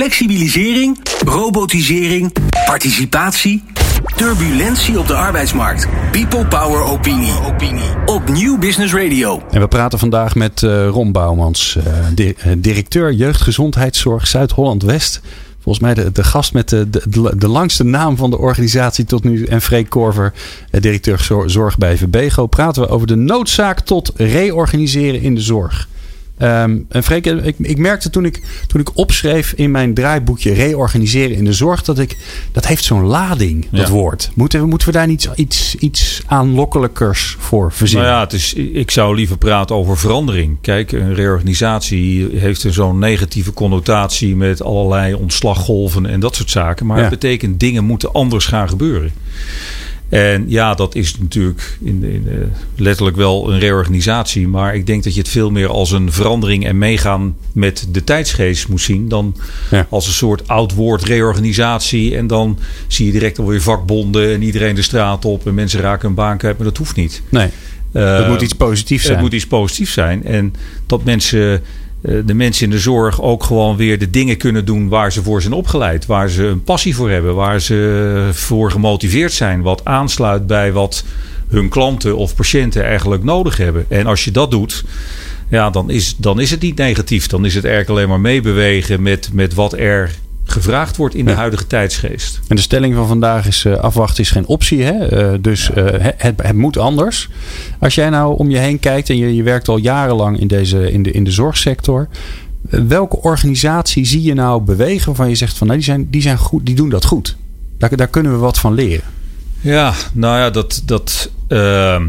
flexibilisering, robotisering, participatie, turbulentie op de arbeidsmarkt. People Power Opinie. Op Nieuw Business Radio. En we praten vandaag met uh, Ron Bouwmans, uh, di directeur jeugdgezondheidszorg Zuid-Holland-West. Volgens mij de, gast met de, de, de, langste naam van de organisatie tot nu. En Freek Korver, directeur zorg bij Verbego. Praten we over de noodzaak tot reorganiseren in de zorg. Um, en Freek, ik, ik, merkte toen ik, toen ik opschreef in mijn draaiboekje reorganiseren in de zorg, dat ik dat heeft zo'n lading, dat woord. Moeten we, moeten we daar niet iets, iets aanlokkelijkers voor verzinnen? Nou ja, het is, ik zou liever praten over verandering. Kijk, een reorganisatie heeft zo'n negatieve connotatie met allerlei ontslaggolven en dat soort zaken. Maar het betekent dingen moeten anders gaan gebeuren. En ja, dat is natuurlijk in, in, uh, letterlijk wel een reorganisatie. Maar ik denk dat je het veel meer als een verandering en meegaan met de tijdsgeest moet zien. Dan als een soort oud woord reorganisatie. En dan zie je direct alweer vakbonden en iedereen de straat op. En mensen raken een baan kwijt. Maar dat hoeft niet. Nee. Uh, het moet iets positiefs zijn. Het moet iets positiefs zijn. En dat mensen eh, de mensen in de zorg ook gewoon weer de dingen kunnen doen waar ze voor zijn opgeleid. Waar ze een passie voor hebben. Waar ze voor gemotiveerd zijn. Wat aansluit bij wat hun klanten of patiënten eigenlijk nodig hebben. En als je dat doet. Ja, dan is, dan is het niet negatief. Dan is het eigenlijk alleen maar meebewegen met, met wat er gevraagd wordt in de huidige tijdsgeest. En de stelling van vandaag is uh, afwachten is geen optie. Hè? Uh, dus uh, het, het, moet anders. Als jij nou om je heen kijkt en je, je werkt al jarenlang in, deze, in, de, in de zorgsector. welke organisatie zie je nou bewegen waarvan je zegt van nou, die, zijn, die, zijn goed, die doen dat goed. Daar, daar kunnen we wat van leren. Ja, nou ja, dat... dat ehm,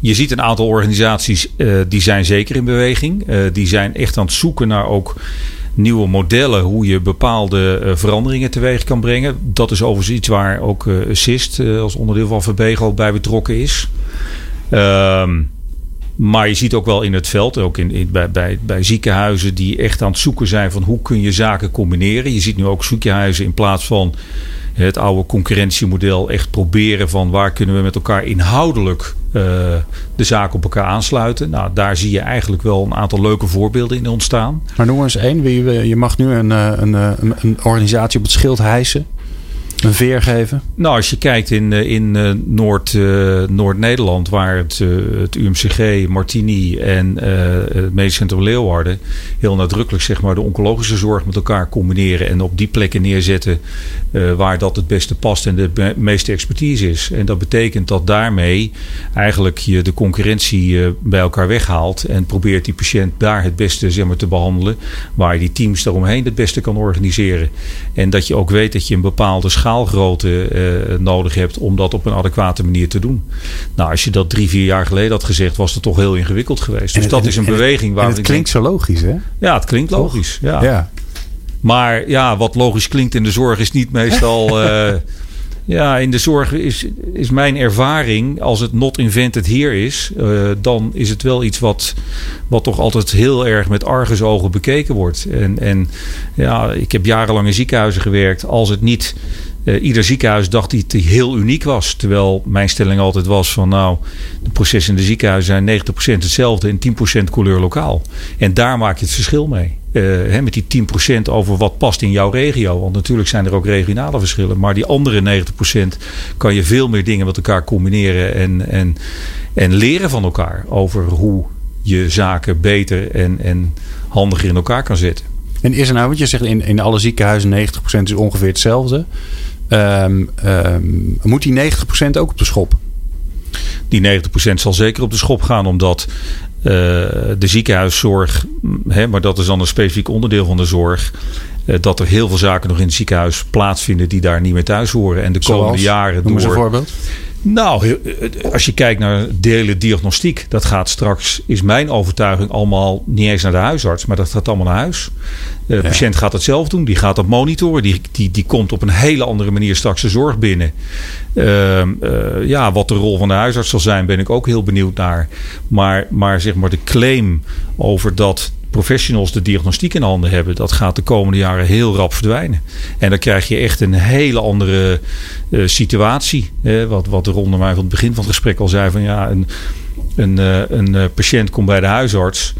je ziet een aantal organisaties die zijn zeker in beweging. die zijn echt aan het zoeken naar ook nieuwe modellen hoe je bepaalde uh, veranderingen teweeg kan brengen. Dat is overigens iets waar ook uh, Assist uh, als onderdeel van Verbego bij betrokken is. Ehm, maar je ziet ook wel in het veld, ook in, bij, bij, bij ziekenhuizen die echt aan het zoeken zijn van hoe kun je zaken combineren. Je ziet nu ook ziekenhuizen in plaats van het oude concurrentiemodel echt proberen van waar kunnen we met elkaar inhoudelijk uh, de zaken op elkaar aansluiten. Nou, daar zie je eigenlijk wel een aantal leuke voorbeelden in ontstaan. Maar noem eens één. Je mag nu een, eh, een, eh, een, een organisatie op het schild hijsen een veer geven? Nou, als je kijkt in, eh, in uh, Noord, uh, Noord-Nederland, waar het, het UMCG, Martini en het Medisch Centrum Leeuwarden heel nadrukkelijk zeg maar, de oncologische zorg met elkaar combineren en op die plekken neerzetten waar dat het beste past en de meeste expertise is. En dat betekent dat daarmee eigenlijk je de concurrentie bij elkaar weghaalt en probeert die patiënt daar het beste zeg maar, te behandelen, waar je die teams daaromheen het beste kan organiseren. En dat je ook weet dat je een bepaalde schaal schaalgrootte uh, nodig hebt om dat op een adequate manier te doen. Nou, als je dat drie, vier jaar geleden had gezegd, was het toch heel ingewikkeld geweest. Dus dat is een beweging waar. het klinkt zo logisch, hè? Ja, het klinkt logisch. Ja. ja. Maar ja, wat logisch klinkt in de zorg is niet meestal. Uh, Ja, in de zorg is, is mijn ervaring, als het not invented here is, uh, dan is het wel iets wat, wat toch altijd heel erg met argusogen bekeken wordt. En, en ja, ik heb jarenlang in ziekenhuizen gewerkt. Als het niet uh, ieder ziekenhuis dacht dat hij heel uniek was. Terwijl mijn stelling altijd was van nou, de processen in de ziekenhuizen zijn 90% hetzelfde en 10% couleur lokaal. En daar maak je het verschil mee. Uh, hè, met die 10% over wat past in jouw regio. Want natuurlijk zijn er ook regionale verschillen. Maar die andere 90% kan je veel meer dingen met elkaar combineren en, en, en leren van elkaar. Over hoe je zaken beter en, en handiger in elkaar kan zetten. En is er nou, want je zegt in, in alle ziekenhuizen 90% is ongeveer hetzelfde. Um, um, moet die 90% ook op de schop? Die 90% zal zeker op de schop gaan, omdat uh, de ziekenhuiszorg, hè, maar dat is dan een specifiek onderdeel van de zorg. Uh, dat er heel veel zaken nog in het ziekenhuis plaatsvinden die daar niet meer thuis horen. En de komende jaren. Noem door, een voorbeeld. Nou, als je kijkt naar delen diagnostiek, dat gaat straks, is mijn overtuiging, allemaal niet eens naar de huisarts, maar dat gaat allemaal naar huis. De patiënt gaat het zelf doen, die gaat dat monitoren, die, die, die komt op een hele andere manier straks de zorg binnen. Uh, uh, ja, wat de rol van de huisarts zal zijn, ben ik ook heel benieuwd naar. Maar, maar zeg maar de claim over dat professionals de diagnostiek in handen hebben, dat gaat de komende jaren heel rap verdwijnen. En dan krijg je echt een hele andere uh, situatie. Hè, wat, wat Ron mij van het begin van het gesprek al zei: van ja, een, een, een patiënt komt bij de huisarts.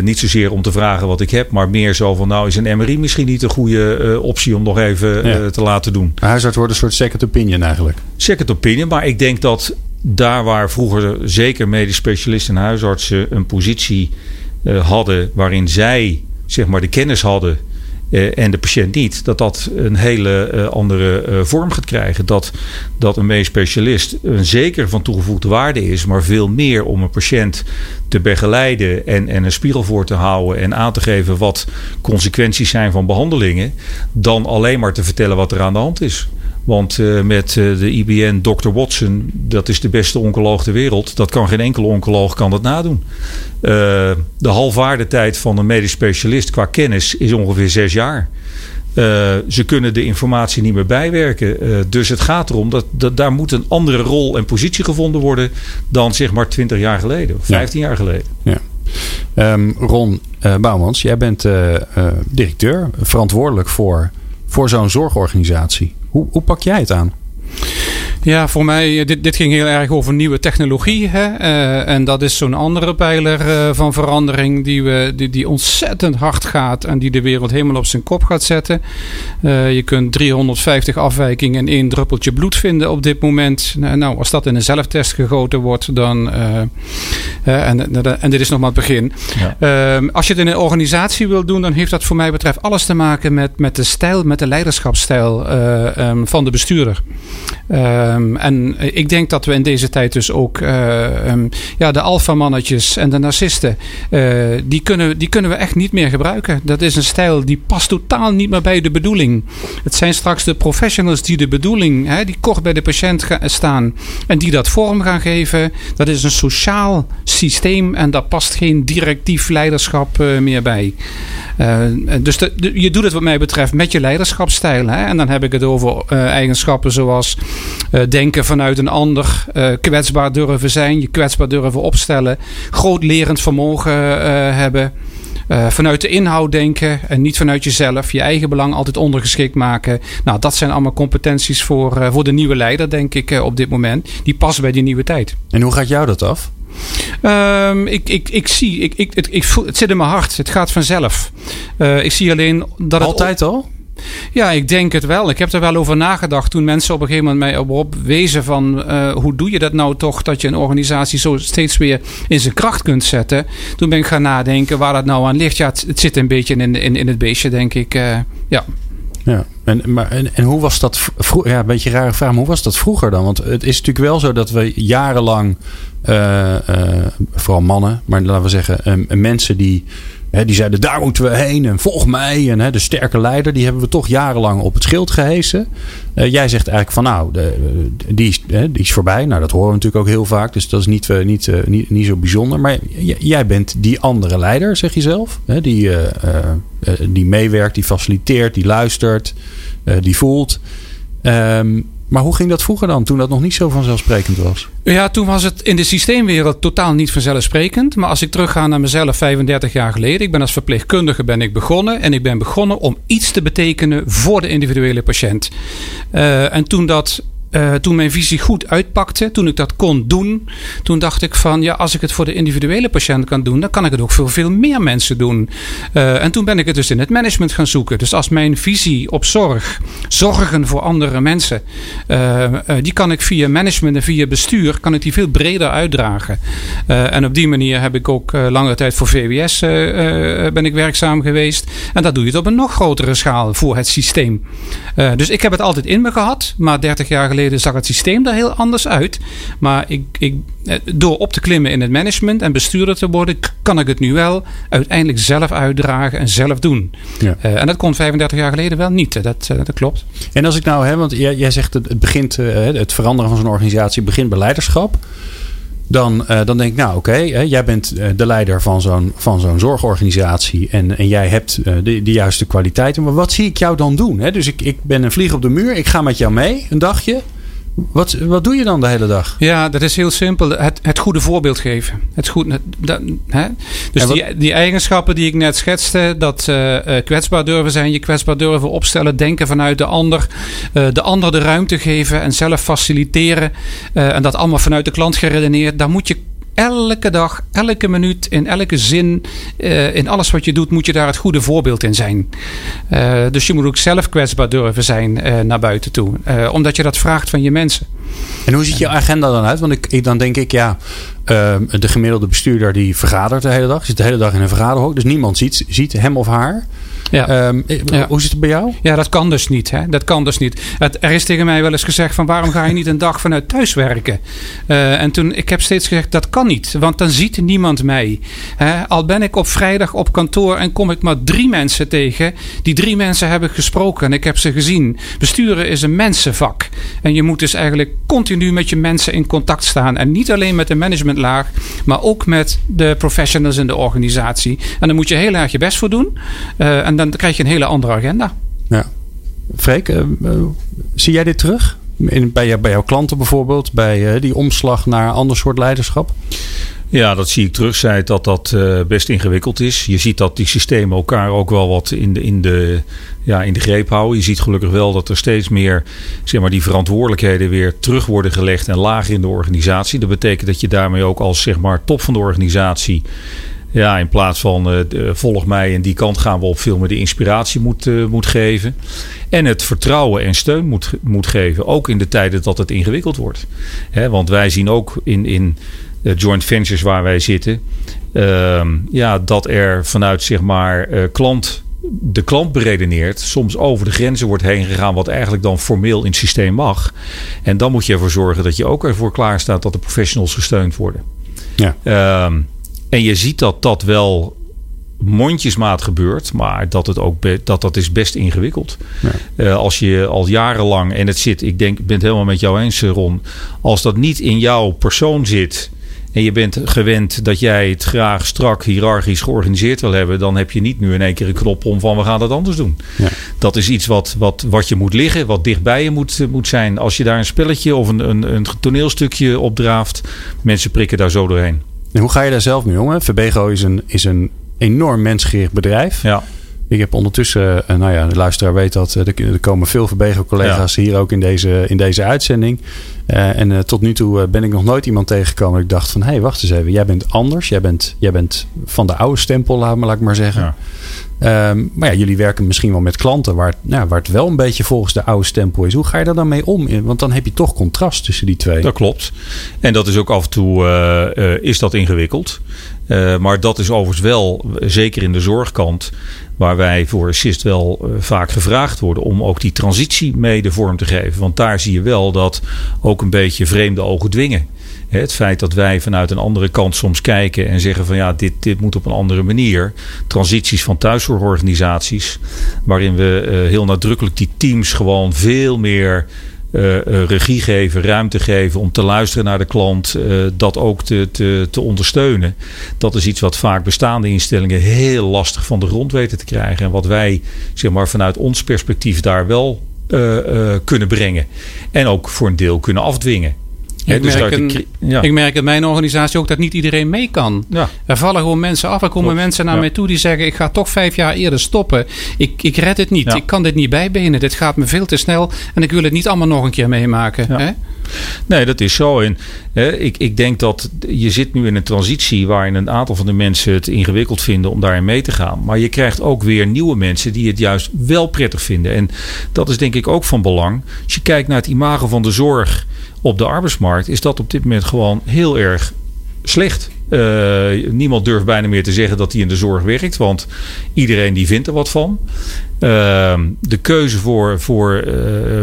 niet zozeer om te vragen wat ik heb, maar meer zo van: nou, is een MRI misschien niet een goede optie om nog even te laten doen? De huisarts wordt een soort second opinion eigenlijk. Second opinion, maar ik denk dat daar waar vroeger zeker medisch specialisten en huisartsen een positie hadden waarin zij zeg maar de kennis hadden uh, en de patiënt niet, dat dat een hele uh, andere vorm gaat krijgen. Dat, dat een medisch specialist een zeker van toegevoegde waarde is, maar veel meer om een patiënt te begeleiden en, en een spiegel voor te houden en aan te geven wat consequenties zijn van behandelingen, dan alleen maar te vertellen wat er aan de hand is. Want uh, met uh, de IBN Dr. Watson, dat is de beste oncoloog ter wereld. Dat kan geen enkele oncoloog kan dat nadoen. Uh, de halfwaardetijd van een medisch specialist qua kennis is ongeveer zes jaar. ze kunnen de informatie niet meer bijwerken. dus het gaat erom dat, dat daar moet een andere rol en positie gevonden worden dan zeg maar 20 jaar geleden of 15 jaar geleden. Ja. Um, Ron Bouwmans, jij bent directeur, verantwoordelijk voor, voor zo'n zorgorganisatie. Hoe, pak jij het aan? Ja, voor mij, eh, dit, dit ging heel erg over nieuwe technologie. Hè? Uh, en dat is zo'n andere pijler uh, van verandering die, we, die, die ontzettend hard gaat en die de wereld helemaal op zijn kop gaat zetten. Uh, je kunt 350 afwijkingen in één druppeltje bloed vinden op dit moment. Nou, als dat in een zelftest gegoten wordt, dan. en, en dit is nog maar het begin. Ja. Ehm, als je het in een organisatie wil doen, dan heeft dat voor mij betreft alles te maken met, met de stijl, met de leiderschapsstijl um, van de bestuurder. Um, en ik denk dat we in deze tijd dus ook uh, um, ja, de alfamannetjes en de narcisten, uh, die, kunnen, die kunnen we echt niet meer gebruiken. Dat is een stijl die past totaal niet meer bij de bedoeling. Het zijn straks de professionals die de bedoeling, hè, die kort bij de patiënt staan en die dat vorm gaan geven. Dat is een sociaal systeem en daar past geen directief leiderschap meer bij. dus je doet het wat mij betreft met je leiderschapsstijl. Hè? En dan heb ik het over eigenschappen zoals denken vanuit een ander, uh, kwetsbaar durven zijn, je kwetsbaar durven opstellen, groot lerend vermogen uh, hebben. vanuit de inhoud denken en niet vanuit jezelf. Je eigen belang altijd ondergeschikt maken. Nou, dat zijn allemaal competenties voor, voor de nieuwe leider, denk ik, op dit moment. Die passen bij die nieuwe tijd. En hoe gaat jou dat af? Um, ik, ik, ik zie, ik, ik, het, ik voel, het zit in mijn hart. Het gaat vanzelf. Ik zie alleen dat het. Altijd al? Ja, ik denk het wel. Ik heb er wel over nagedacht toen mensen op een gegeven moment mij op wezen van uh, hoe doe je dat nou toch dat je een organisatie zo steeds weer in zijn kracht kunt zetten. Toen ben ik gaan nadenken waar dat nou aan ligt. Ja, het, zit een beetje in, in, in het beestje, denk ik. Uh, ja. Ja, en, maar, en, hoe was dat vroeger? Ja, een beetje een rare vraag, maar hoe was dat vroeger dan? Want het is natuurlijk wel zo dat we jarenlang, uh, vooral mannen, maar laten we zeggen, mensen die die zeiden daar moeten we heen en volg mij. En de sterke leider, die hebben we toch jarenlang op het schild gehesen. Uh, jij zegt eigenlijk van nou, de, die, is, die is voorbij. Nou, dat horen we natuurlijk ook heel vaak. Dus dat is niet, niet, uh, niet, niet zo bijzonder. Maar jij bent die andere leider, zeg je zelf. die, die meewerkt, die faciliteert, die luistert, die voelt. Um, maar hoe ging dat vroeger dan, toen dat nog niet zo vanzelfsprekend was? Ja, toen was het in de systeemwereld totaal niet vanzelfsprekend. Maar als ik terugga naar mezelf 35 jaar geleden. Ik ben als verpleegkundige ben ik begonnen. En ik ben begonnen om iets te betekenen voor de individuele patiënt. Uh, en toen dat uh, toen mijn visie goed uitpakte, toen ik dat kon doen, toen dacht ik van ja, als ik het voor de individuele patiënt kan doen, dan kan ik het ook voor veel meer mensen doen. Uh, en toen ben ik het dus in het management gaan zoeken. Dus als mijn visie op zorg, zorgen voor andere mensen, uh, die kan ik via management en via bestuur, kan ik die veel breder uitdragen. en op die manier heb ik ook langere tijd voor VWS ben ik werkzaam geweest. En dat doe je het op een nog grotere schaal voor het systeem. dus ik heb het altijd in me gehad, maar 30 jaar geleden geleden zag het systeem er heel anders uit. Maar ik, ik, eh, door op te klimmen in het management en bestuurder te worden, kan ik het nu wel uiteindelijk zelf uitdragen en zelf doen. Ja. Uh, en dat kon 35 jaar geleden wel niet. Dat, uh, dat klopt. En als ik nou, hè, want jij, jij zegt het, het begint, het veranderen van zo'n organisatie begint bij leiderschap. Dan, dan denk ik, nou oké, okay, jij bent de leider van zo'n, van zo'n zorgorganisatie en, en jij hebt de, de juiste kwaliteiten. Maar wat zie ik jou dan doen? Hè? Dus ik, ik ben een vlieg op de muur, ik ga met jou mee een dagje. Wat, wat doe je dan de hele dag? Ja, dat is heel simpel. Het, het goede voorbeeld geven. Het goed, dat, hè? Dus die, die eigenschappen die ik net schetste, dat uh, kwetsbaar durven zijn, je kwetsbaar durven opstellen, denken vanuit de ander, uh, de ander de ruimte geven en zelf faciliteren. Uh, en dat allemaal vanuit de klant geredeneerd. Daar moet je elke dag, elke minuut, in elke zin, uh, in alles wat je doet, moet je daar het goede voorbeeld in zijn. Uh, dus je moet ook zelf kwetsbaar durven zijn uh, naar buiten toe. omdat je dat vraagt van je mensen. En hoe ziet je agenda dan uit? Want ik, ik dan denk ik, ja, de gemiddelde bestuurder die vergadert de hele dag. Zit de hele dag in een vergaderhok. Dus niemand ziet, ziet hem of haar. Ja. Um, Hoe zit het bij jou? Ja, dat kan dus niet. Hè? Dat kan dus niet. Het, er is tegen mij wel eens gezegd van waarom ga je niet een dag vanuit thuis werken? Uh, en toen, ik heb steeds gezegd dat kan niet. Want dan ziet niemand mij. Hè? Al ben ik op vrijdag op kantoor en kom ik maar drie mensen tegen. Die drie mensen hebben gesproken en ik heb ze gezien. Besturen is een mensenvak. En je moet dus eigenlijk continu met je mensen in contact staan. En niet alleen met de managementlaag, maar ook met de professionals in de organisatie. En daar moet je heel erg je best voor doen. Uh, en dan krijg je een hele andere agenda. Ja. Freek, uh, zie jij dit terug? In, bij, bij jouw klanten bijvoorbeeld, bij die omslag naar ander soort leiderschap? Ja, dat zie ik terug. Zei dat dat uh, best ingewikkeld is. Je ziet dat die systemen elkaar ook wel wat in de, in, de, ja, in de greep houden. Je ziet gelukkig wel dat er steeds meer zeg maar, die verantwoordelijkheden weer terug worden gelegd en lager in de organisatie. Dat betekent dat je daarmee ook als zeg maar, top van de organisatie ja, in plaats van uh, volg mij en die kant gaan we op veel meer de inspiratie moet, uh, moet geven. En het vertrouwen en steun moet, moet geven. Ook in de tijden dat het ingewikkeld wordt. Want wij zien ook in, in joint ventures waar wij zitten. Uh, ja, dat er vanuit zeg maar klant de klant beredeneert, soms over de grenzen wordt heen gegaan, wat eigenlijk dan formeel in het systeem mag. En dan moet je ervoor zorgen dat je ook ervoor klaar staat dat de professionals gesteund worden. Ja. Ehm, en je ziet dat dat wel mondjesmaat gebeurt, maar dat, het ook dat, dat is best ingewikkeld. Ja. Uh, als je al jarenlang, en het zit, ik denk, ik ben het helemaal met jou eens, Ron, als dat niet in jouw persoon zit. En je bent gewend dat jij het graag strak hiërarchisch georganiseerd wil hebben. Dan heb je niet nu in één keer een knop om van we gaan dat anders doen. Ja. Dat is iets wat, wat, wat je moet liggen, wat dichtbij je moet, moet zijn. Als je daar een spelletje of een, een, een toneelstukje op draaft. Mensen prikken daar zo doorheen. En hoe ga je daar zelf mee om? Verbego is een, is een enorm mensgericht bedrijf. Ja. Ik heb ondertussen, eh, nou ja, de luisteraar weet dat, eh, er komen veel Verbego-collega's hier ook in deze, in deze uitzending. Uh, en tot nu toe ben ik nog nooit iemand tegengekomen. Ik dacht van, hé, hey, wacht eens even. Jij bent anders. Jij bent, jij bent van de oude stempel, laat, maar, laat ik maar zeggen. Ja. Um, maar ja, jullie werken misschien wel met klanten waar, nou, waar het wel een beetje volgens de oude stempel is. Hoe ga je daar dan mee om? Want dan heb je toch contrast tussen die twee. Dat klopt. En dat is ook af en toe is dat ingewikkeld. Uh, maar dat is overigens wel, zeker in de zorgkant, waar wij voor Assist wel vaak gevraagd worden om ook die transitie mee de vorm te geven. Want daar zie je wel dat ook een beetje vreemde ogen dwingen. Het feit dat wij vanuit een andere kant soms kijken en zeggen van ja, dit, dit moet op een andere manier. Transities van thuiszorgorganisaties, waarin we heel nadrukkelijk die teams gewoon veel meer uh, uh, regie geven, ruimte geven om te luisteren naar de klant, dat ook te, te, te ondersteunen. Dat is iets wat vaak bestaande instellingen heel lastig van de grond weten te krijgen. En wat wij zeg maar, vanuit ons perspectief daar wel kunnen brengen. En ook voor een deel kunnen afdwingen. Ik, dus merk een, ja. ik merk in mijn organisatie ook dat niet iedereen mee kan. Ja. Er vallen gewoon mensen af. Er komen mensen naar mij toe die zeggen: Ik ga toch vijf jaar eerder stoppen. Ik, ik red het niet. Ik kan dit niet bijbenen. Dit gaat me veel te snel. En ik wil het niet allemaal nog een keer meemaken. Hè? Nee, dat is zo. En ik, ik denk dat je zit nu in een transitie waarin een aantal van de mensen het ingewikkeld vinden om daarin mee te gaan. Maar je krijgt ook weer nieuwe mensen die het juist wel prettig vinden. En dat is denk ik ook van belang. Als je kijkt naar het imago van de zorg op de arbeidsmarkt, is dat op dit moment gewoon heel erg slecht. Uh, niemand durft bijna meer te zeggen dat hij in de zorg werkt, want iedereen die vindt er wat van. Uh, de keuze voor, voor uh,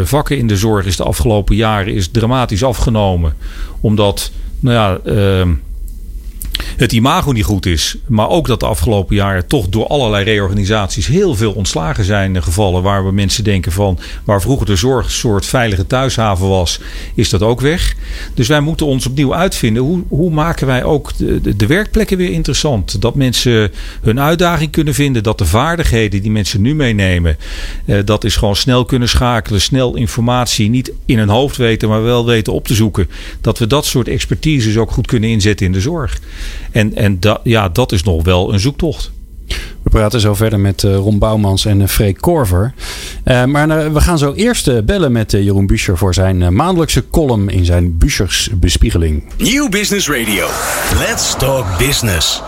vakken in de zorg is de afgelopen jaren is dramatisch afgenomen, omdat nou ja, ehm, het imago niet goed is. Maar ook dat de afgelopen jaren toch door allerlei reorganisaties heel veel ontslagen zijn gevallen. Waar we mensen denken van waar vroeger de zorg een soort veilige thuishaven was, is dat ook weg. Dus wij moeten ons opnieuw uitvinden. Hoe, hoe maken wij ook de, de, werkplekken weer interessant? Dat mensen hun uitdaging kunnen vinden. Dat de vaardigheden die mensen nu meenemen, eh, dat is gewoon snel kunnen schakelen. Snel informatie niet in hun hoofd weten, maar wel weten op te zoeken. Dat we dat soort expertises ook goed kunnen inzetten in de zorg. En, en da, ja, dat is nog wel een zoektocht. We praten zo verder met Ron Bouwmans en Freek Korver. maar we gaan zo eerst bellen met Jeroen Buescher voor zijn maandelijkse column in zijn Bueschers bespiegeling. Nieuw Business Radio. Let's talk business.